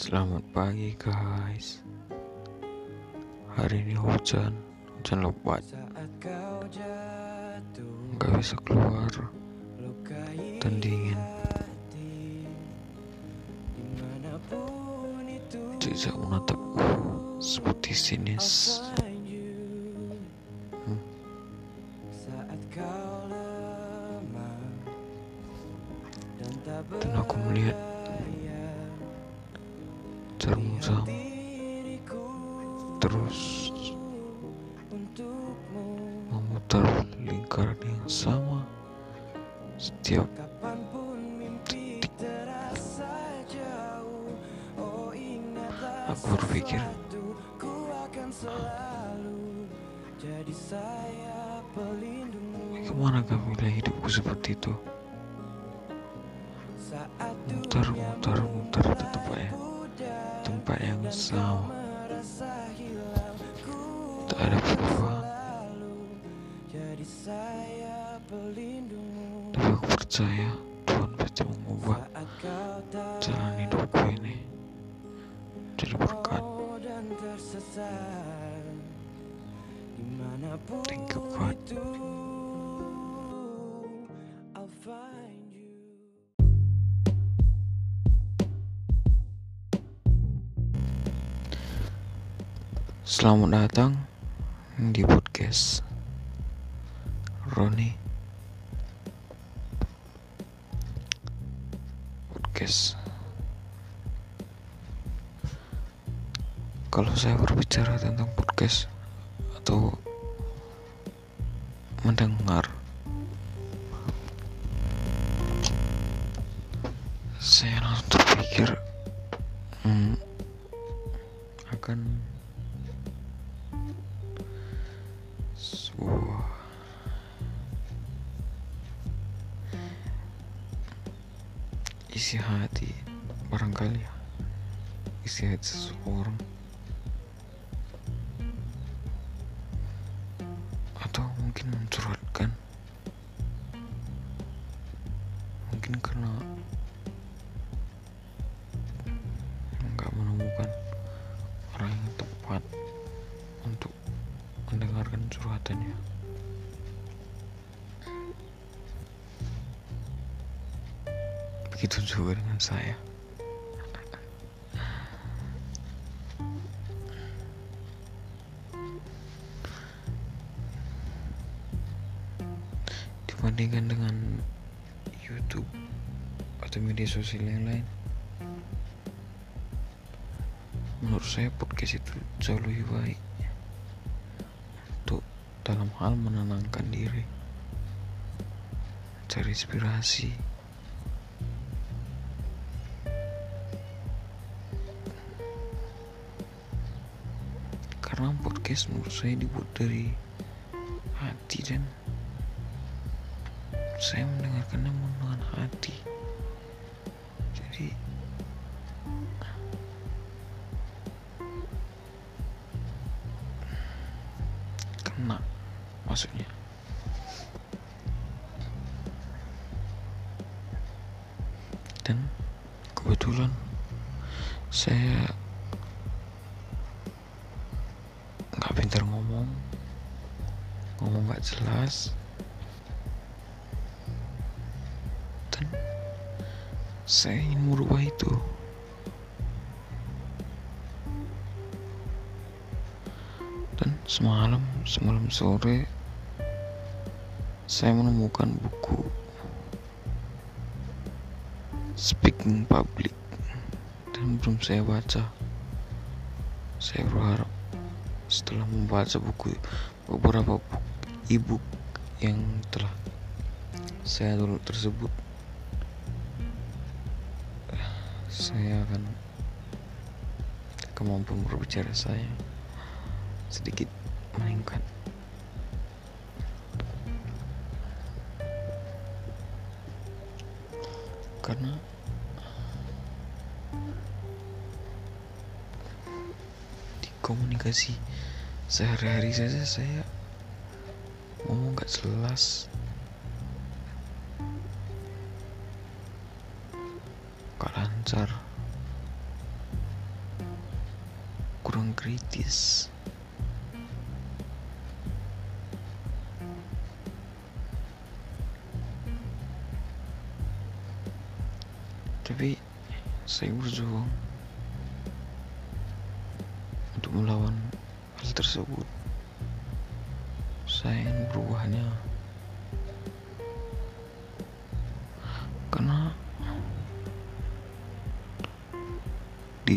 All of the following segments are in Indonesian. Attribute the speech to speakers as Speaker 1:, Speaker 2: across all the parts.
Speaker 1: Selamat pagi guys. Hari ini hujan. Hujan lebat. Gak bisa keluar. Dan dingin. Jejak menatapku Seperti sinis. Hmm. Dan aku melihat aku berpikir. Bagaimana bila hidupku seperti itu? Mutar, mutar, mutar tetap ya tempat yang sama. Tak ada perubahan tapi aku percaya thank you God Selamat datang di podcast Roni. Podcast Kalau saya berbicara tentang podcast Atau Mendengar Saya langsung terpikir hmm, Akan sebuah isi hati barangkali ya isi hati seseorang mungkin mencurhatkan mungkin karena nggak menemukan orang yang tepat untuk mendengarkan curhatannya. Begitu juga dengan saya. Dibandingkan dengan YouTube atau media sosial yang lain, menurut saya podcast itu jauh lebih baik dalam hal menenangkan diri, cari inspirasi. Karena podcast menurut saya dibuat dari hati dan saya mendengarkannya dengan hati. Jadi kena maksudnya. Dan kebetulan saya nggak pintar ngomong. Ngomong nggak jelas dan saya ingin merubah itu. Dan semalam semalam sore saya menemukan buku Speaking Public dan belum saya baca. Saya berharap setelah membaca buku beberapa buku e-book yang telah saya dulu tersebut saya akan kemampuan berbicara saya sedikit meningkat. Karena di komunikasi sehari-hari saja saya ngomong gak jelas kasar kurang kritis. Tapi saya berjuang untuk melawan hal tersebut. Saya ingin berubahnya.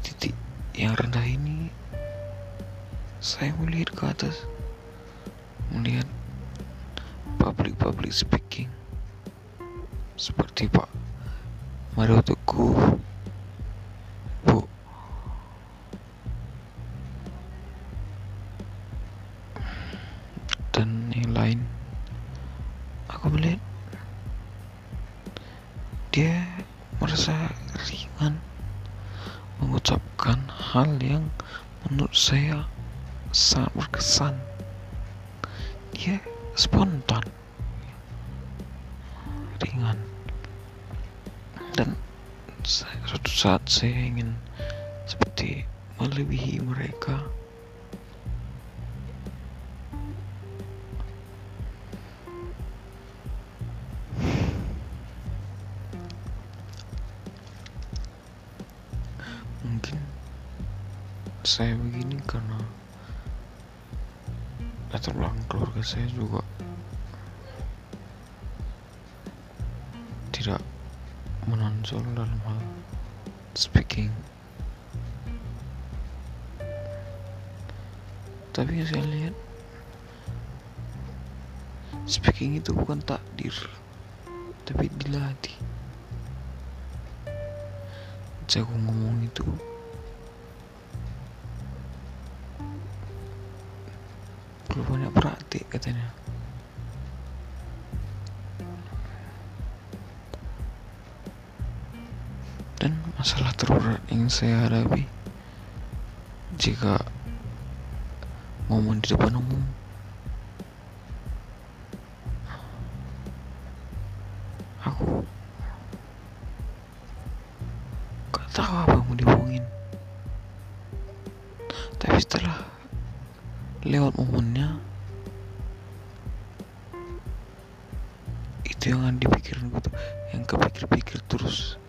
Speaker 1: Titik yang rendah ini saya melihat ke atas melihat public-public speaking. Seperti Pak Mario Teguh sangat berkesan dia spontan. Ringan. Dan suatu saat saya ingin seperti melebihi mereka. Mungkin saya begini karena latar belakang keluarga saya juga tidak menonjol dalam hal speaking. Tapi saya lihat speaking itu bukan takdir tapi dilatih. Jago ngomong itu perlu banyak praktik katanya. Dan masalah terberat yang saya hadapi jika ngomong di depan umum aku gak tahu apa yang mau diomongin tapi setelah lewat momennya itu yang ada di pikiranku tuh yang kepikir-pikir terus.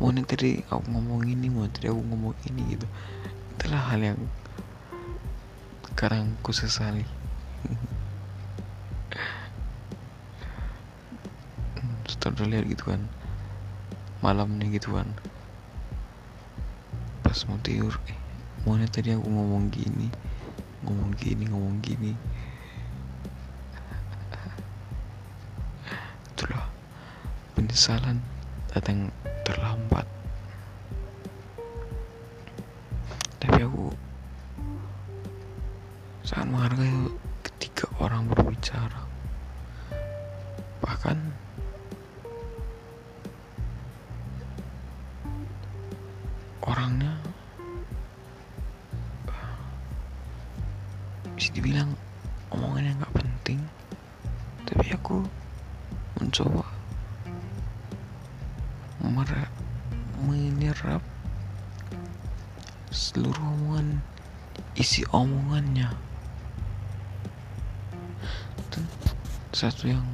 Speaker 1: Mau nih tadi aku ngomong ini mau tadi aku ngomong ini gitu. Itulah hal yang sekarang ku sesali. Setelah lihat gitu kan. Malamnya gitu kan. Pas mau tidur eh mau tadi aku ngomong gini ngomong gini ngomong gini. Itulah penyesalan datang terlambat. Tapi aku sangat menghargai ketika orang berbicara bisa dibilang omongannya nggak penting. Tapi aku mencoba menyerap seluruh omongan isi omongannya. Dan satu yang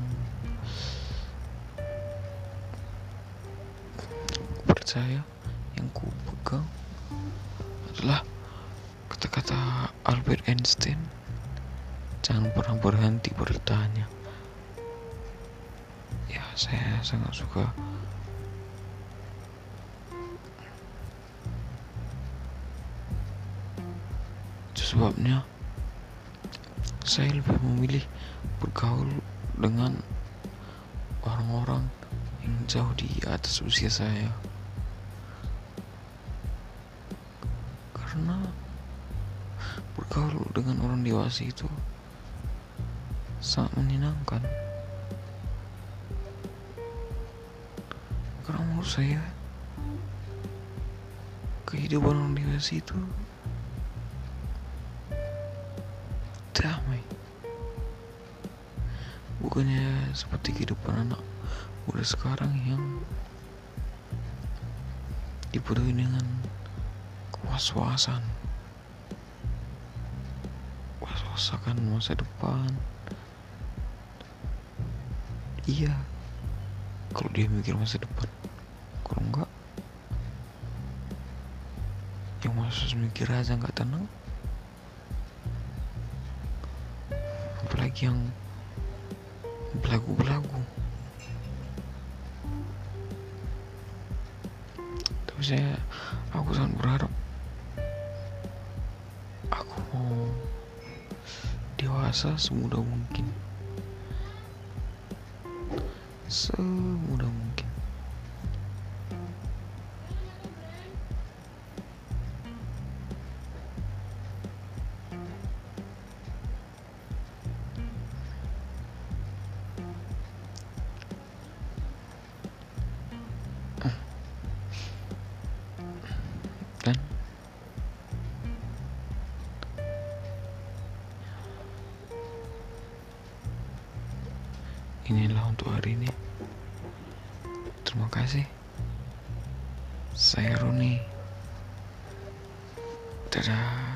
Speaker 1: percaya yang ku pegang adalah kata-kata Albert Einstein jangan pernah berhenti bertanya. Ya saya sangat suka. Sebabnya saya lebih memilih bergaul dengan orang-orang yang jauh di atas usia saya dengan orang dewasa itu sangat menyenangkan. Karena menurut saya kehidupan orang dewasa itu damai. Bukannya seperti kehidupan anak muda sekarang yang dipenuhi dengan was-wasan merasakan masa depan. Iya. Kalau dia mikir masa depan kalau enggak yang masih mikir aja nggak tenang. Apalagi yang belagu-belagu. Tapi saya aku sangat berharap dewasa semudah mungkin. Semudah mungkin inilah untuk hari ini. Terima kasih. Saya Roni. Dadah